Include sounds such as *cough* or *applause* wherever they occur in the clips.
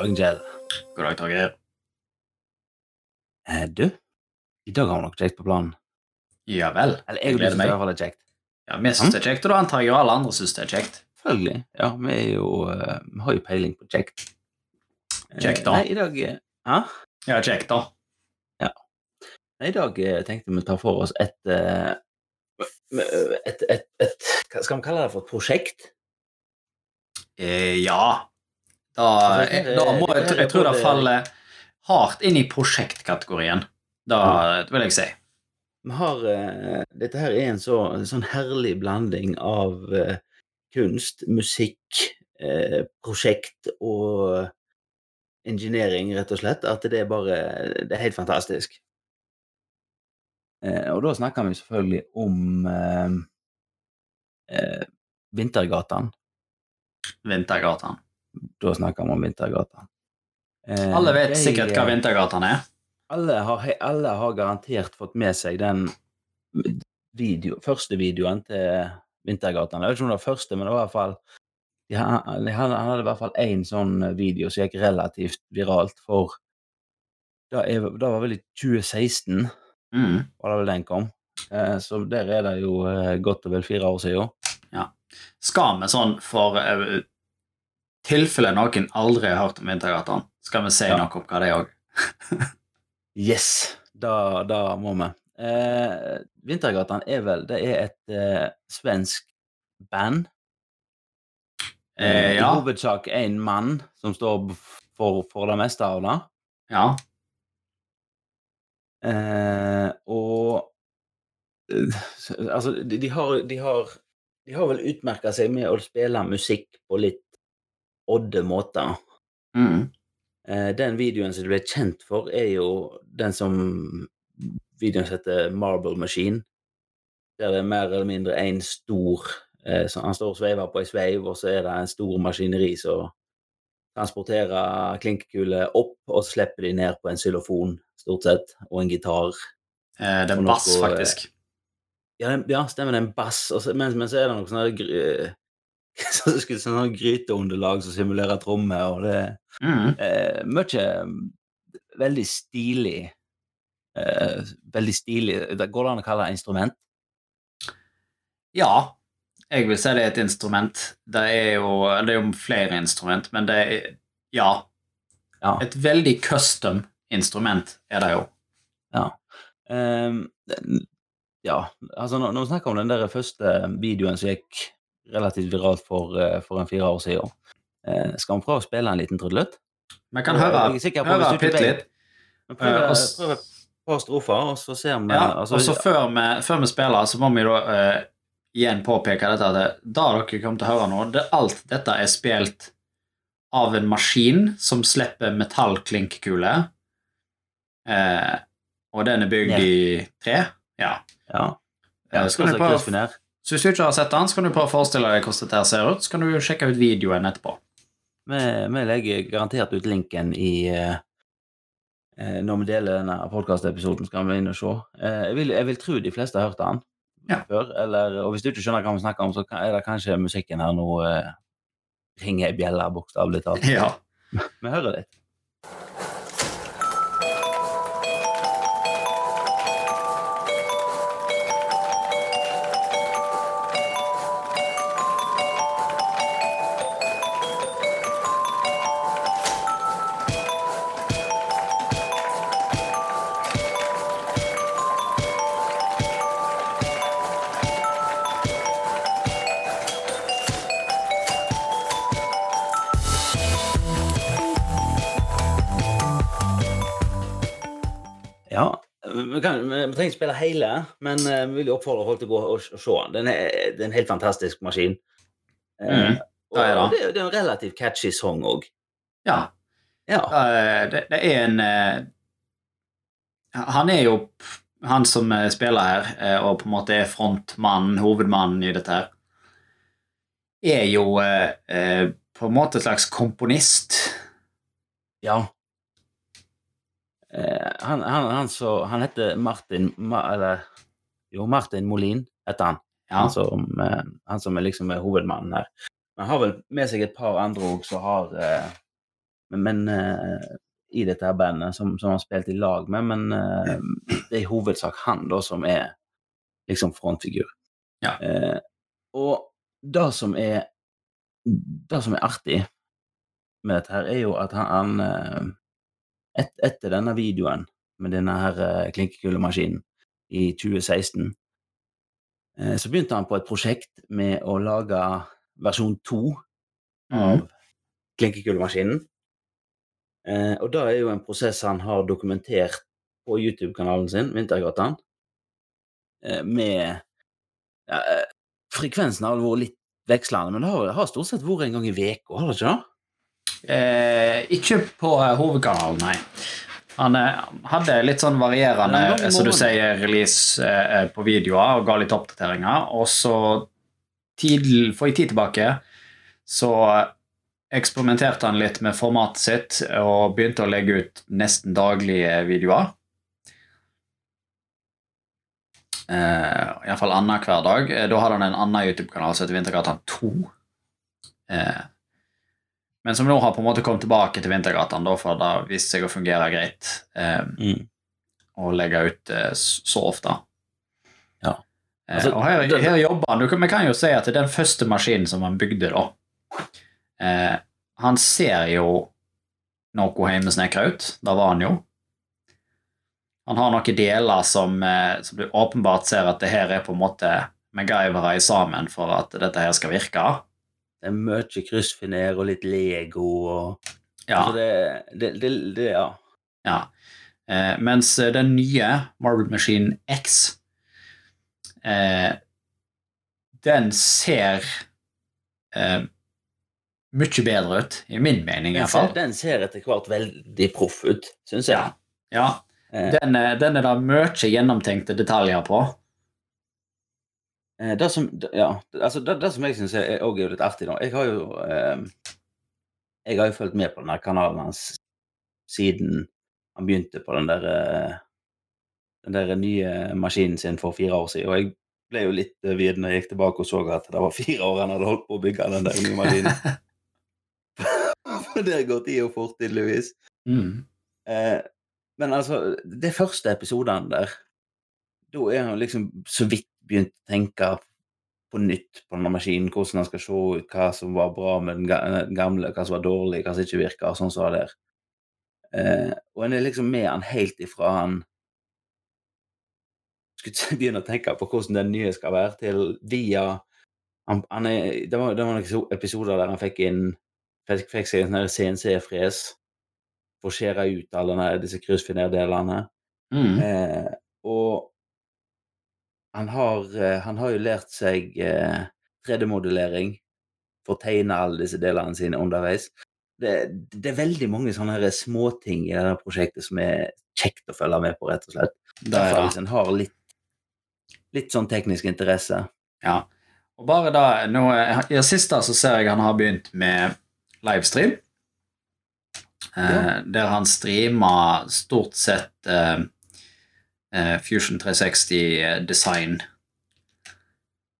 dagen, Kjell. God dag, Torgeir. Eh, du, i dag har vi noe kjekt på planen. Ja vel. Eller jeg gleder det meg. er kjekt. Ja, Vi syns det er kjekt, og da antar jeg jo alle andre syns det er kjekt. Selvfølgelig. Ja, vi jo uh, Vi har jo peiling på kjekt. Eh, Kjekt, da. Nei, i dag eh, Hæ? Ja, kjekt, da. Nei, I dag tenkte vi å ta for oss et et, et, et, Hva skal vi kalle det for et prosjekt? Eh, ja. Da, Altså, da må jeg, det- jeg tror det faller hardt inn i prosjektkategorien. Da vil jeg si. Vi har eh, Dette her er en, så, en sånn herlig blanding av eh, kunst, musikk, eh, prosjekt og engineering, rett og slett. At det er bare Det er helt fantastisk. Og da snakker vi selvfølgelig om Vintergatan. Vintergatan. Da snakker vi om Vintergata. Eh, Alle vet jeg, sikkert hva eh, Vintergatan er. alle har, alle har garantert fått med seg den video, første videoen til Vintergatan. Jeg vet ikke om det var første, men det var i hvert fall de, han, Han hadde i hvert fall én sånn video som gikk relativt viralt, for da, er, da var vel i 2016 Mm. var det vel den kom. Eh, så der er det jo eh, godt og vel fire år siden. Skal vi sånn for uh, tilfelle noen aldri har hørt om Vintergatan, skal vi si Ja. noe om hva det er òg? *laughs* Yes, da, da må vi. Eh, Vintergatan er vel Det er et eh, svensk band. Eh, I ja. hovedsak én mann som står for, for det meste av det. ja. Eh, og eh, Altså, de, de, har, de, har, de har vel utmerka seg med å spille musikk på litt odde måter. Mm. Eh, den videoen som de ble kjent for, er jo den som videoen som heter Marble Machine. Der det er mer eller mindre en stor eh, så Han står og sveiver på ei sveiv, og så er det en stor maskineri som transporterer klinkekuler opp, og så slipper de ned på en xylofon, stort sett, og en gitar. Eh, det er en bass, faktisk. Ja, ja stemmer, det er en bass, men, men så er det noe sånn *laughs* så det skulle sånn gryteunderlag som simulerer trommer, og det Mm. eh, mye veldig stilig eh, Veldig stilig det Går det an å kalle det instrument? Ja, jeg vil si det er et instrument. Det er jo, det er jo flere instrument, men det er ja. Ja. Et veldig custom instrument er det jo. ja. Um, ja, altså når, når vi snakker om den der første videoen som gikk relativt viralt for, eh, for en fire år siden, eh, skal vi prøve å spille en liten trudelutt? Vi kan høre, på høre bitte litt. Vi prøver, på og et par strofer, og så ser vi Ja, altså, og så før, vi, før vi spiller, så må vi da uh, igjen påpeke dette at det, dere kommer til å høre nå, det, alt dette er spilt av en maskin som slipper metallklinkkule. Eh, og den er bygd i tre. Ja. Ja. Eh, ja skal vi prøve? Så hvis du ikke har sett den, så kan du prøve å forestille deg hvordan dette ser ut. Så kan du sjekke ut videoen etterpå. Vi, vi legger garantert ut linken i eh, eh, Når vi deler denne podkastepisoden, skal vi inn og se. Eh, jeg, vil, jeg vil tro de fleste har hørt den Ja. før. Eller, og hvis du ikke skjønner hva vi snakker om, så er det kanskje musikken her nå eh, ringer ei bjelle, bokstavelig talt. *laughs* Ja. Vi hører litt. Vi, trenger ikke spille hele, men eh, vi vil jo oppfordre folk til å gå og, og se den. Det er en helt fantastisk maskin. Eh, Mhm, det er det. og det, det er en relativt catchy sang òg. ja. Ja. Eh, det, det er en eh, Han er jo han som eh, spiller her, eh, og på en måte er frontmannen, hovedmannen i dette her, er jo eh, eh, på en måte et slags komponist. ja. Eh, han, han, han, så, han heter Martin Ma, Eller jo, Martin Molin heter han. Ja. Han, som, eh, han som er liksom hovedmannen her. Han har vel med seg et par andre òg som har eh, men, men i dette her bandet, som, som han spilte i lag med, men det er i hovedsak han da som er liksom frontfigur. Ja. Eh, og det som er det som er artig med dette her, er jo at han, han et, Etter denne videoen med denne her eh, klinkekullemaskinen i 2016, eh, så begynte han på et prosjekt med å lage versjon 2 av mm. klinkekullemaskinen. Eh, og det er jo en prosess han har dokumentert på YouTube-kanalen sin, Vintergatan, eh, med ja, Frekvensen har vært litt vekslende, men det har, har stort sett vært en gang i uka, har det ikke det? Eh, ikke på eh, hovedkanalen, nei. Han eh, hadde litt sånn varierende, som du sier, release eh, på videoer og ga litt oppdateringer. Og så tid, for en tid tilbake så eksperimenterte han litt med formatet sitt og begynte å legge ut nesten daglige videoer. Eh, Iallfall annenhver dag. Da hadde han en annen YouTube-kanal som heter Vintergatan 2. Eh, men som nå har på en måte kommet tilbake til Vintergatan, for det har vist seg å fungere greit eh, Mm. å legge ut eh, så ofte. Ja. Eh, Altså, og her, her jobber han. Du vi kan jo si at det er den første maskinen som han bygde, da. Eh, han ser jo noe hjemmesnekra ut. Det var han jo. Han har noen deler som, eh, som du åpenbart ser at det her er på en måte MacGyvere sammen for at dette her skal virke. Det er mye kryssfiner og litt Lego og Ja. altså det, det, det, det Ja. Ja. Eh, mens eh, den nye Marble Machine X eh, Den ser eh, mye bedre ut, i min mening iallfall. den ser etter hvert veldig proff ut, syns jeg. Ja. Ja, Eh, den, er- den er det mye gjennomtenkte detaljer på. Eh, det, som, ja, altså det, det som jeg syns er, også er litt artig nå Jeg har jo eh, Jeg har jo fulgt med på denne kanalen hans siden han begynte på den der eh, den der nye maskinen sin for fire år siden. Og jeg ble jo litt eh, vid når jeg gikk tilbake og så at det var fire år han hadde holdt på å bygge den der nye maskinen. *laughs* For der går tida fort, tydeligvis. Mm. Eh, men altså, de første episodene der, da er han liksom så vidt begynt å tenke på nytt på denne maskinen, hvordan den skal se ut, hva som var bra med den gamle, hva som var dårlig, hva som ikke virka, sånn som var der. Eh, og en er liksom med han helt ifra han skulle *laughs* begynne å tenke på hvordan den nye skal være, til via han, han er, det, var, det var noen episoder der han fikk inn fikk, fikk seg en sånn CNC-fres for å skjære ut alle disse kryssfinerdelene. Mm. Eh, og han har, eh, han har jo lært seg eh, 3D-modellering for å tegne alle disse delene sine underveis. Det, det er veldig mange sånne her småting i dette prosjektet som er kjekt å følge med på, rett og slett. Er det. hvis en har litt, litt sånn teknisk interesse. Ja. Og bare da, nå, I det siste så ser jeg han har begynt med livestream. Eh, Ja. Der han streamer stort sett eh, eh, Fusion 360 design.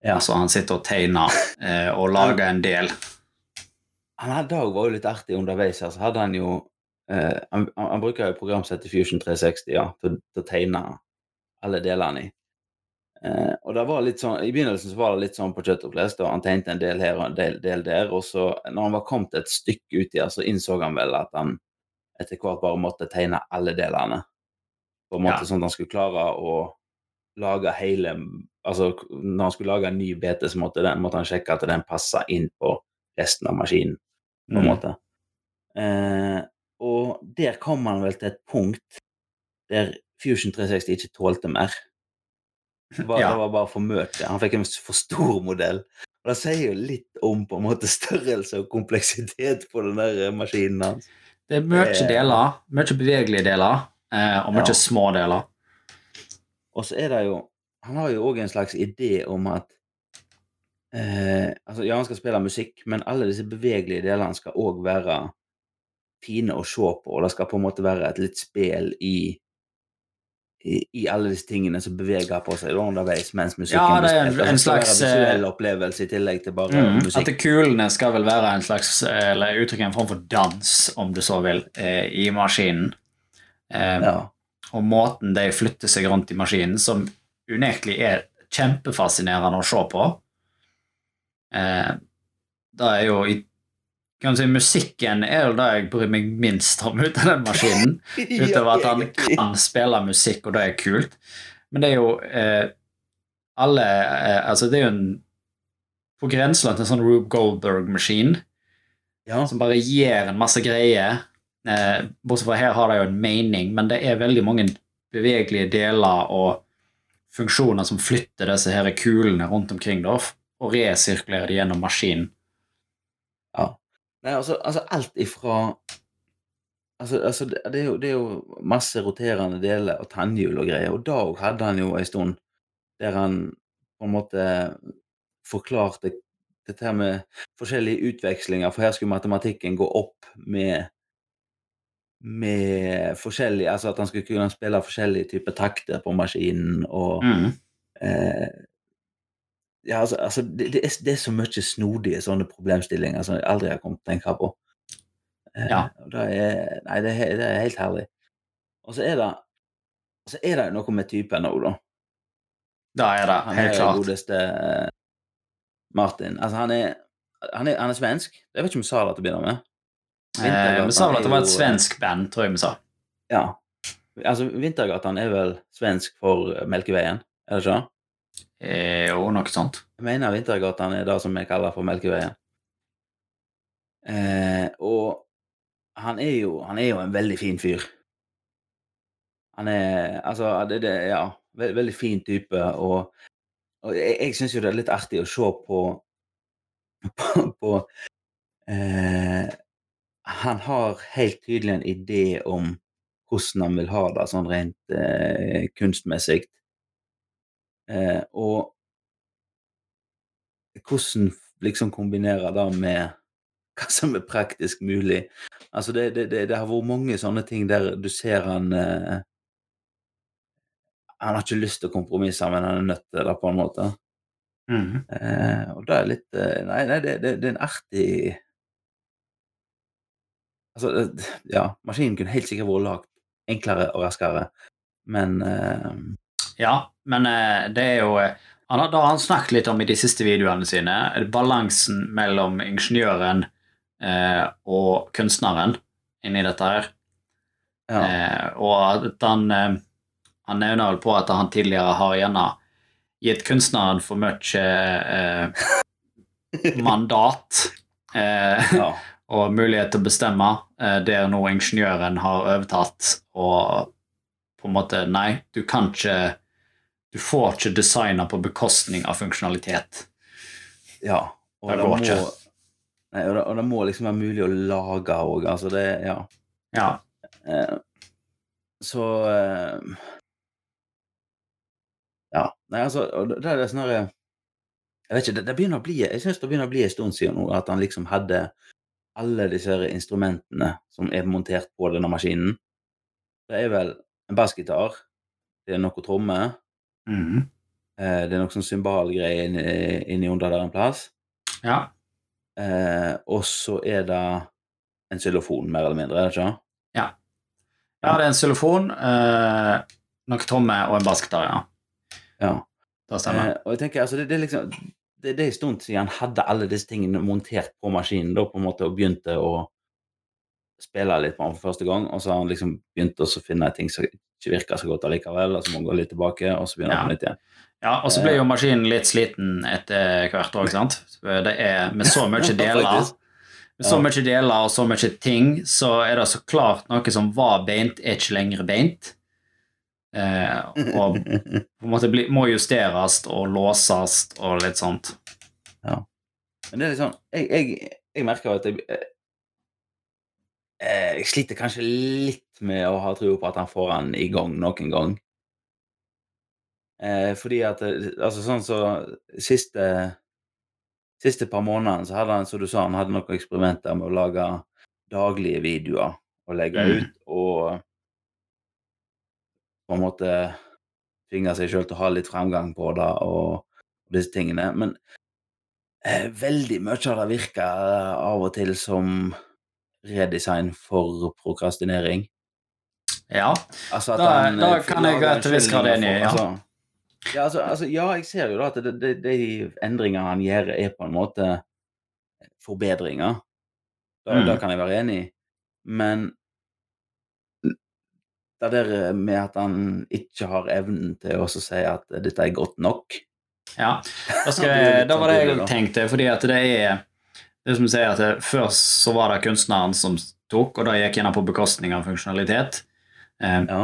Ja. Altså han sitter og tegner eh, og lager en del. Han hadde Dag var jo litt artig underveis Altså, hadde han jo eh, han, han, han bruker jo programsettet Fusion 360 ja, til, til å tegne alle delene i. Eh, og det var litt sånn, I begynnelsen så var det litt sånn på kjøtt og flest. og han tegnte en del her og en del, del der. Og så, når han var kommet et stykke uti her, så innså han vel at han etter hvert bare måtte tegne alle delene. På en måte Ja. Sånn at han skulle klare å lage hele Altså når han skulle lage en ny BT, så måtte, den, måtte han sjekke at den passa inn på resten av maskinen på en Mm. måte. Eh, og der kom han vel til et punkt der Fusion 360 ikke tålte mer. Det var, *laughs* Ja. det var bare for mye. Han fikk en for stor modell. Og Det sier jo litt om på en måte størrelse og kompleksitet på den der eh, maskinen hans. Det er mye deler, mye bevegelige deler, eh, om ja. ikke små deler. Og så er det jo Han har jo òg en slags idé om at eh, altså Ja, han skal spille musikk, men alle disse bevegelige delene skal òg være fine å se på, og det skal på en måte være et litt spel i i, i alle disse tingene som beveger på seg underveis mens musikken Ja, det er en- en Altså, slags, eh, visuell opplevelse i tillegg til bare Mm, at det kulene skal vel være en slags Eller uttrykke en form for dans, om du så vil, eh, i maskinen. Eh, Ja. Og måten de flytter seg rundt i maskinen, som unektelig er kjempefascinerende å se på. Eh, det er jo i kan si, Musikken er jo det jeg bryr meg minst om ut av den maskinen. *laughs* Utover at han kan spille musikk, og det er kult. Men det er jo eh, alle eh, Altså, det er jo en på grenseland til en sånn Rube Goldberg-maskin Ja. som bare gir en masse greier. Eh, bortsett fra her har det jo en mening, men det er veldig mange bevegelige deler og funksjoner som flytter disse her kulene rundt omkring da, og resirkulerer de gjennom maskinen. ja. Nei, altså, altså alt ifra Altså, altså det, det, er jo, det er jo masse roterende deler og tannhjul og greier, og da hadde han jo en stund der han på en måte forklarte dette her med forskjellige utvekslinger, for her skulle matematikken gå opp med med forskjellig Altså at han skulle kunne spille forskjellige typer takter på maskinen og Mm. eh, Ja, altså, altså det, det, er, det er så mye snodige sånne problemstillinger som jeg aldri har kommet til å tenke på. Eh, Ja. det er, nei, det er, det er helt herlig. Og så er det så er det jo noe med typen òg, da. Da er det Han er klart. godeste eh, Martin. Altså, han er, han er, han er svensk. Jeg vet ikke om vi sa det til å begynne med. Eh, vi sa vel at det var et svensk band, tror jeg vi sa. Ja. Altså, Vintergatan er vel svensk for Melkeveien, er det ikke? Eh, jo, noe sånt. Jeg mener Vintergatan er det som vi kaller for Melkeveien. Eh, og han er, jo, han er jo en veldig fin fyr. Han er Altså, det, det Ja, Veldig, veldig fin type, og, og jeg, jeg syns jo det er litt artig å se på *laughs* på, på eh, Han har helt tydelig en idé om hvordan han vil ha det, sånn rent eh, kunstmessig. Eh, og hvordan liksom kombinere det med hva som er praktisk mulig. Altså det, det, det, det har vært mange sånne ting der du ser han eh, Han har ikke lyst til å kompromisse, men han er nødt til det, på en måte. Eh, og det er litt eh, Nei, nei det, det, det er en artig Altså, ja, maskinen kunne helt sikkert vært lagd enklere og raskere, men uh... Ja, men uh, det er jo eh, han har, Da han snakket litt om i de siste videoene sine, balansen mellom ingeniøren eh, og kunstneren inni dette her. ja. Eh, og at han eh, Han nevner vel på at han tidligere har gjerne gitt kunstneren for mye *laughs* mandat ja. Og mulighet til å bestemme, eh, der nå ingeniøren har overtatt og på en måte Nei, du kan ikke Du får ikke designe på bekostning av funksjonalitet. ja. Og Det det, går ikke. nei, og, det, og det må liksom være mulig å lage òg. Altså, det Ja. Ja. Eh, så eh, Ja. Nei, altså det, det er snarere Jeg vet ikke, det, det begynner å bli Jeg syns det begynner å bli en stund siden nå at han liksom hadde alle disse instrumentene som er montert på denne maskinen. Det er vel en bassgitar, det er noe trommer, mm -hmm. det er noe sånn cymbalgreier inni, inni under der en plass, ja. eh, og så er det en xylofon, mer eller mindre, er det ikke? Ja, det er en xylofon, eh, noen trommer og en bassgitar, ja. Ja. Det stemmer. Eh, og jeg tenker, altså, det, det er liksom det, det er en stund siden han hadde alle disse tingene montert på maskinen da, på en måte, og begynte å spille litt på den for første gang, og så har han liksom begynt å finne ting som ikke virker så godt allikevel, og så må han gå litt tilbake, og så begynner han Ja. på nytt igjen. Ja, og så blir jo maskinen litt sliten etter hvert òg, sant. Det er med så *laughs* mye deler Med så mye deler og så mye ting, så er det så klart noe som var beint, er ikke lenger beint. Eh, og på en måte bli, må justeres og låses og litt sånt. Ja. Men det er sånn Jeg, jeg, jeg merker at jeg eh, eh, Jeg sliter kanskje litt med å ha tro på at han får han i gang noen gang. Eh, fordi at eh, Altså sånn så siste Siste par månedene så hadde han, som du sa, han hadde noen eksperimenter med å lage daglige videoer og legge Mm. ut, og på en måte tvinge seg sjøl til å ha litt fremgang på det og, og disse tingene. Men eh, veldig mye av det virker eh, av og til som redesign for prokrastinering. Ja, Altså Da- den, da kan jeg til viss grad enig, ja. Altså, ja, altså, altså, ja, jeg ser jo da at det, det, de endringene han gjør, er på en måte forbedringer. Da, Mm. da kan jeg være enig i. Men det der med at han ikke har evnen til å si at dette er godt nok ja. Da, *laughs* jeg, da var det sånn jeg tenkte, fordi at det er det som sier at det, Først så var det kunstneren som tok, og da gikk gjerne på bekostning av funksjonalitet. Eh, Ja.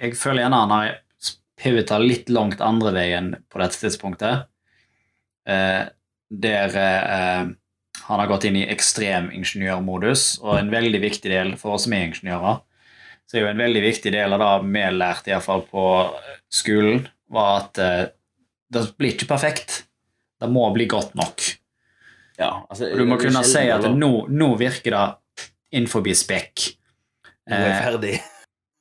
jeg føler gjerne han har pivota litt langt andre veien på dette tidspunktet. Eh, der eh, han har gått inn i ekstrem ingeniørmodus, og en veldig viktig del for oss som er ingeniører, så er jo en veldig viktig del av det vi lærte iallfall på skolen, var at eh, det blir ikke perfekt. Det må bli godt nok. ja altså, du må kunne si at nå, nå virker det innenfor spekk. Nå er jeg Eh, ferdig.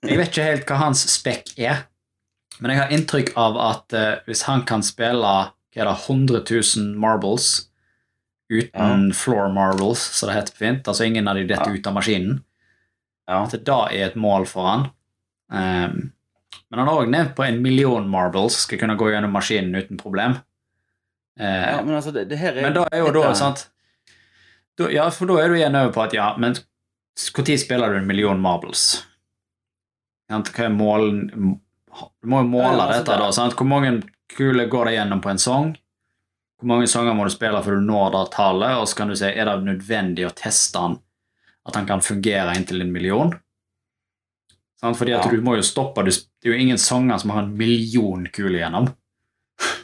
jeg vet ikke helt hva hans spekk er, men jeg har inntrykk av at eh, hvis han kan spille hva er det, 100 000 marbles uten floor marbles, så det heter på fint, altså ingen av de detter Ja. ut av maskinen, Ja. at det da er et mål for han. Um, men han har òg nevnt på en million marbles skal kunne gå gjennom maskinen uten problem. Uh, ja, men altså, det, det er men da er jo da, sant da, Ja, for da er du igjen over på at ja, men når spiller du en million marbles? Hva er målen Du må jo måle Ja, altså, dette, da. sant? Hvor mange kuler går det gjennom på en sang? Hvor mange sanger må du spille før du når det tallet? Og så kan du si er det nødvendig å teste han, at han kan fungere inntil en million? Sant? Fordi at Ja. du må jo stoppe Det er jo ingen sanger som har en million kuler gjennom.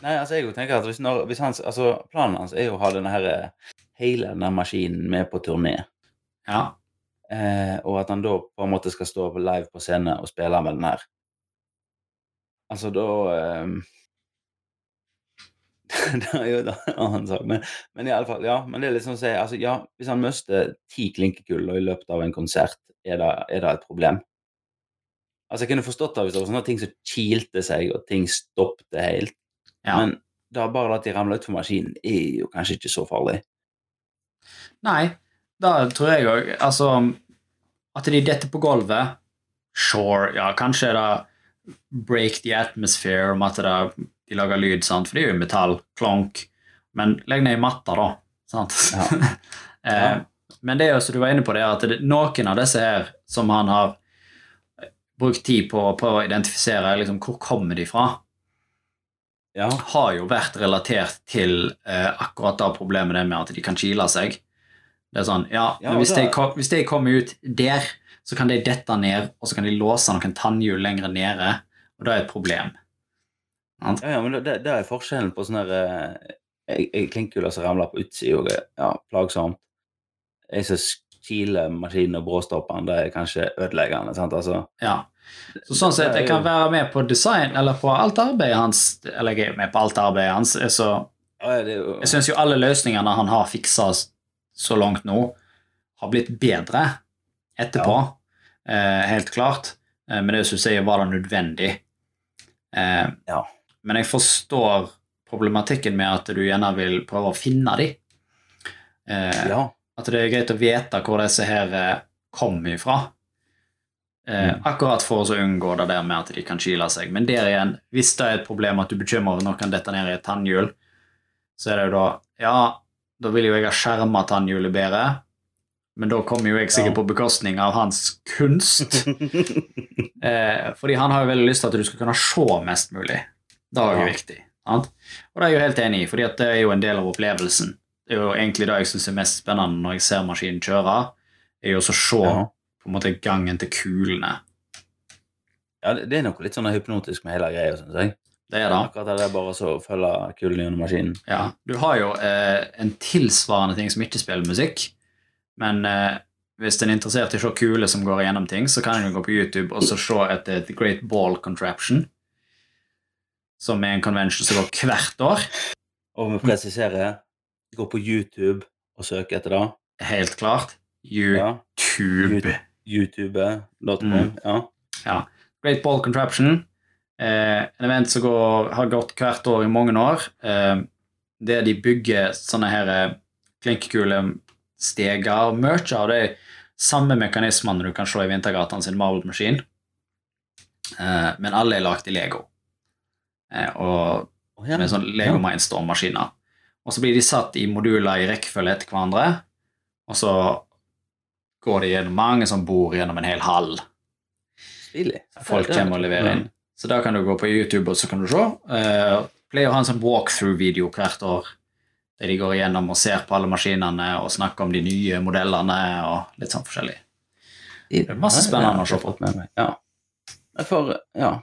Nei, altså jeg jo tenker at hvis, når, hvis hans, altså Planen hans er jo å ha denne her, eh, hele denne maskinen med på turné. Ja. Eh, og at han da på en måte skal stå live på scenen og spille med den her. Altså, da eh, *laughs* Det er jo en annen sak, men, men iallfall, ja. Men det er litt sånn å si, altså, ja, hvis han mister ti klinkekuler i løpet av en konsert, er det, er det et problem? Altså, jeg kunne forstått det hvis det var sånne ting som kilte seg, og ting stoppet helt. ja. Men da bare at de ramler utfor maskinen, er jo kanskje ikke så farlig. Nei, da tror jeg òg Altså, at de detter på gulvet Sure, ja, kanskje er det break the atmosphere om at det, de lager lyd, sant? for det er jo metall, klonk. Men legg ned i matta, da. Sant? *laughs* Ja. eh, men det er jo som du var inne på, det at det, noen av disse her som han har brukt tid på, på å identifisere, liksom, hvor kommer de fra? Ja, har jo vært relatert til eh, akkurat det problemet det med at de kan kile seg. Det er sånn, ja, Ja, men hvis, det... de, hvis de kommer ut der, så kan de dette ned, og så kan de låse noen tannhjul lenger nede, og det er et problem. Ja, ja men det, det er forskjellen på sånn her, eh, klinkekuler som ramler på utsida, og er ja, plagsomt. Jeg som kiler maskinen og bråstopperen, det er kanskje ødeleggende. sant? Altså, Ja. Så sånn sett, jeg kan være med på design, eller på alt arbeidet hans, eller jeg er med på alt arbeidet hans, så ja, er jo, jeg synes jo alle løsningene han har fikset så langt nå, har blitt bedre etterpå. Eh, helt klart. Eh, men det du sier, var det nødvendig. Eh, Ja. Men jeg forstår problematikken med at du gjerne vil prøve å finne de. Eh, ja. At det er greit å vite hvor disse her kom kommer ifra. Eh, Mm. Akkurat for å unngå det der med at de kan kile seg. Men der igjen, hvis det er et problem at du bekymrer over noen kan dette ned i et tannhjul, så er det jo da Ja, da vil jo jeg ha skjerma tannhjulet bedre, men da kommer jo jeg sikkert på bekostning av hans kunst. *laughs* Eh, fordi han har jo veldig lyst til at du skal kunne se mest mulig. Det er viktig. Sant? Og det er jeg jo helt enig i, for det er jo en del av opplevelsen. Det er jo egentlig det jeg syns er mest spennende når jeg ser maskinen kjøre, er jo å se Ja. på en måte gangen til kulene. ja, det er noe litt sånn hypnotisk med hele greia, syns jeg. Det er det. Akkurat det er bare å følge kulene gjennom maskinen. Ja, du har jo eh, en tilsvarende ting som ikke spiller musikk, men eh, hvis en er interessert i å se kuler som går igjennom ting, så kan en gå på YouTube og så se etter The Great Ball Contraption, som er en convention som går hvert år. Og vi presiserer gå på YouTube og søke etter det. Helt klart. Ja. YouTube. YouTube.com. Mm. Ja. Great Ball Contraption. Eh, en event som går, har gått hvert år i mange år. Eh, der de bygger sånne her eh, klinkekuler-steger. Mye av de samme mekanismene du kan se i Vintergatan sin Marvel-maskin. Eh, men alle er lagd i Lego. Eh, og Å, ja. med sånn Lego Mindstorm-maskiner. Og så blir de satt i moduler i rekkefølge etter hverandre, og så går de gjennom mange som bor gjennom en hel hall. Stilig. Folk er- kommer og leverer inn. Så da kan du gå på YouTube og så kan du se. Uh, pleier å ha en sånn walkthrough-video hvert år der de går igjennom og ser på alle maskinene og snakker om de nye modellene og litt sånn forskjellig. Det er masse spennende å se på. Ja. For, Ja.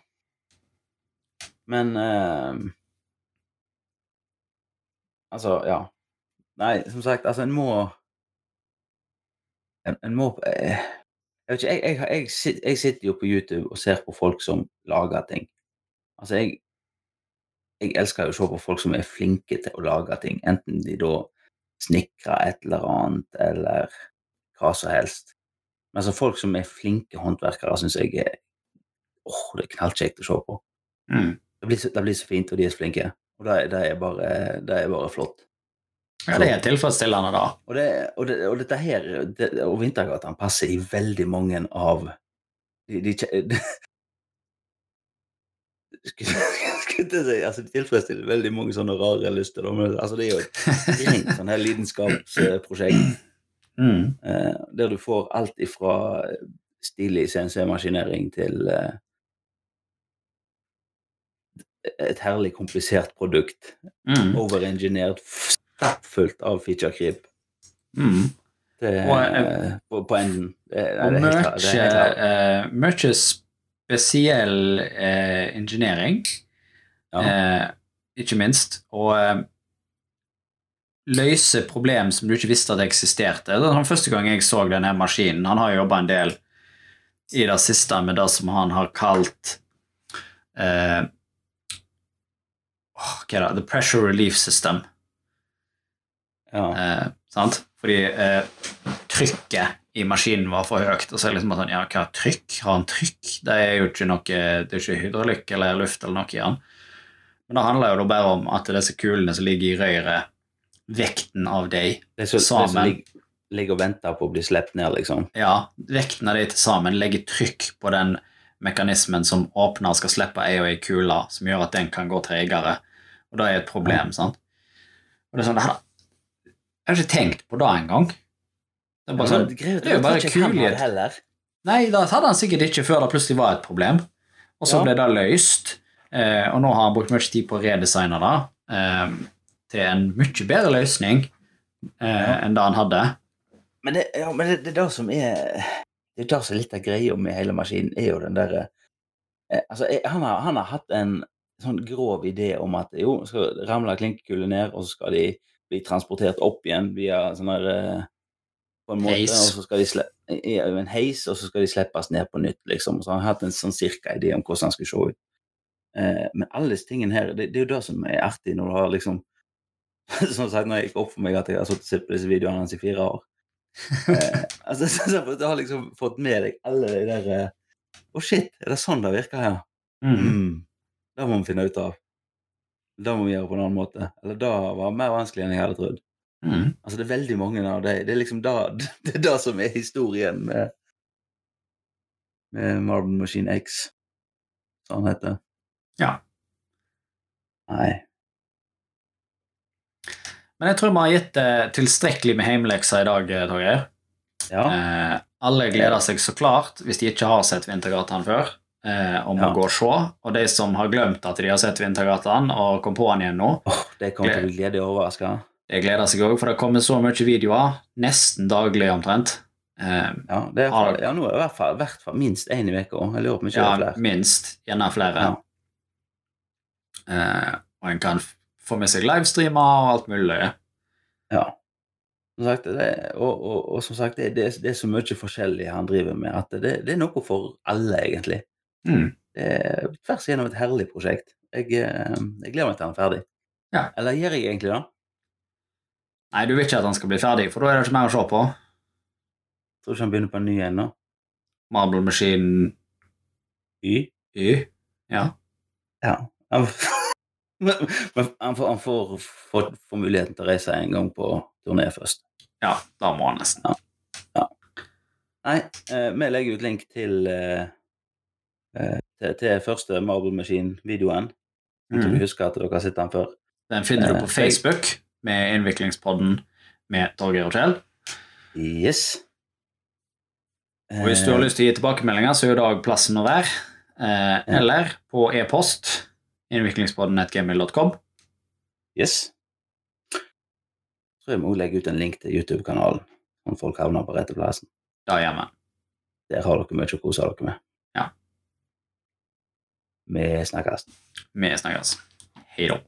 Men eh, Altså, ja. Nei, som sagt, altså, en må En, en må eh, Jeg vet ikke, jeg, jeg, jeg, sit- jeg sitter jo på YouTube og ser på folk som lager ting. Altså, jeg Jeg elsker jo å se på folk som er flinke til å lage ting, enten de da snekrer et eller annet, eller hva som helst. Men altså, folk som er flinke håndverkere, syns jeg er åh, det er knallkjekt å se på. Mm. Det blir, så, det blir så fint, og de er så flinke. Og det, det, er, bare, det er bare flott. Ja, det er tilfredsstillende, da. Og, det, og, det, og dette her, og Vintergatan passer i veldig mange av de, de, de *laughs* Skulle si, altså Det tilfredsstiller veldig mange sånne rare lyster. men altså Det er jo et rent sånn her lidenskapsprosjekt *clears throat* Mm. eh, der du får alt ifra stilig CNC-maskinering til eh, et herlig komplisert produkt. Mm. Overengineert, stappfullt av feature creep. Mm. Det, Og, eh, eh, på, på enden. Det, Og merch, er klart, det er eh, spesiell eh, engineering, Ja. eh, ikke minst. Og eh, løse problem som du ikke visste at eksisterte. Det var den første gang jeg så denne maskinen. Han har jobba en del i det siste med det som han har kalt eh, Hva er det? The Pressure Relief System. ja. Eh, sant? Fordi eh, trykket i maskinen var for høyt. Og så er det liksom sånn, ja, hva trykk? Har han trykk? Det er jo ikke noe, det er ikke hydraulikk eller luft eller noe i han. Men det handler jo da bare om at disse kulene som ligger i røret, vekten av dem, sammen. ligger og venter på å bli sluppet ned, liksom. ja, vekten av de til sammen legger trykk på den mekanismen som åpner og skal slippe ei og ei kule, som gjør at den kan gå tregere. Og det er et problem, sant? Og det er sånn, det her, jeg har ikke tenkt på det engang. Det er bare sånn, det er jo bare kulighet. Nei, det hadde han sikkert ikke før det plutselig var et problem. Og så ble det løst. Eh, og nå har han brukt mye tid på å redesigne det eh, til en mye bedre løsning eh, enn det han hadde. Men, det, ja, men det, det er det som er Det er det som er litt av greia med hele maskinen, er jo den derre eh, Altså, han, har, han har hatt en sånn grov idé om at jo, skal ramle klinkekuler ned, og så skal de bli transportert opp igjen via sånn der eh, På en måte, Heis. og så skal de i en heis, og så skal de slippes ned på nytt, liksom. Så han har hatt en sånn cirka idé om hvordan han skal se ut. Eh, men alle disse tingene her, det, det er jo det som er artig når du har liksom *laughs* Som sagt, når jeg gikk opp for meg at jeg har sittet og sett på disse videoene hans i fire år eh, *laughs* altså, *laughs* så, så, Du har liksom fått med deg alle de der eh, Å, shit, er det sånn det virker her? Mm. Det må vi finne ut av. Det må vi gjøre på en annen måte. Eller det var mer vanskelig enn jeg hadde trodd. Mm. Altså, det er veldig mange av dem. Det er liksom det, *laughs* det, er det som er historien med, med Marble Machine X, som han heter. Ja. Nei. Men jeg tror vi har gitt eh, tilstrekkelig med heimlekser i dag, eh, Torgeir. Ja. Eh, alle gleder seg så klart, hvis de ikke har sett Vintergatan før, eh, om Ja. å gå og se. Og de som har glemt at de har sett Vintergatan og kom på den igjen nå, oh, det kommer til å bli gledelig overraska. Det gleder seg òg, for det kommer så mye videoer. Nesten daglig, omtrent. Eh, Ja, det er, Har- ja, nå er det i hvert fall, hvert fall minst én i uka. Jeg lurer på om ikke det ja, er flere. minst. Gjerne flere. Ja. Eh, og en kan få med seg livestreamer og alt mulig. Ja. Som sagt, det, og, og, og som sagt, det, det, det er så mye forskjellig han driver med, at det, det er noe for alle, egentlig. Mm. Er tvers igjennom et herlig prosjekt. Jeg, eh, jeg gleder meg til han er ferdig. Ja. Eller gjør jeg egentlig det? Nei, du vil ikke at han skal bli ferdig, for da er det ikke mer å se på. Tror ikke han begynner på en ny en nå. Marble Machine Y. Y. Ja. Ja. Han, *laughs* han, får, han får, får, får muligheten til å reise en gang på turné først. ja, da må han nesten. Nei, eh, vi legger ut link til, eh, eh, til, til første Marble Machine-videoen. Mm. du husker at dere har sett den før. Den finner du Eh, på Facebook med Innviklingspodden med Torgeir Kjell. Yes. Og hvis du har lyst til å gi tilbakemeldinger, så er jo dag plassen å være. Eh, eller på e-post innviklingspodden.gmail.com. Yes. Så jeg må legge ut en link til YouTube-kanalen, om folk havner på rette plassen. Da gjør vi. Der har dere mye å kose dere med. Vi snakkes. Vi snakkes. Hei da.